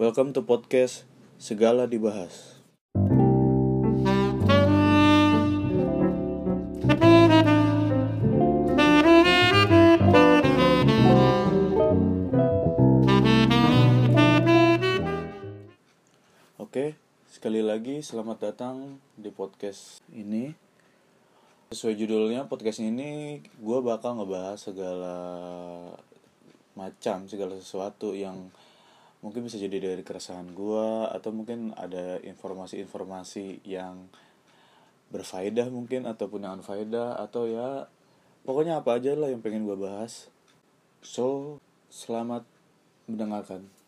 Welcome to podcast Segala Dibahas. Oke, sekali lagi selamat datang di podcast ini. Sesuai judulnya, podcast ini gue bakal ngebahas segala macam, segala sesuatu yang mungkin bisa jadi dari keresahan gue atau mungkin ada informasi-informasi yang berfaedah mungkin ataupun yang unfaedah atau ya pokoknya apa aja lah yang pengen gue bahas. So, selamat mendengarkan.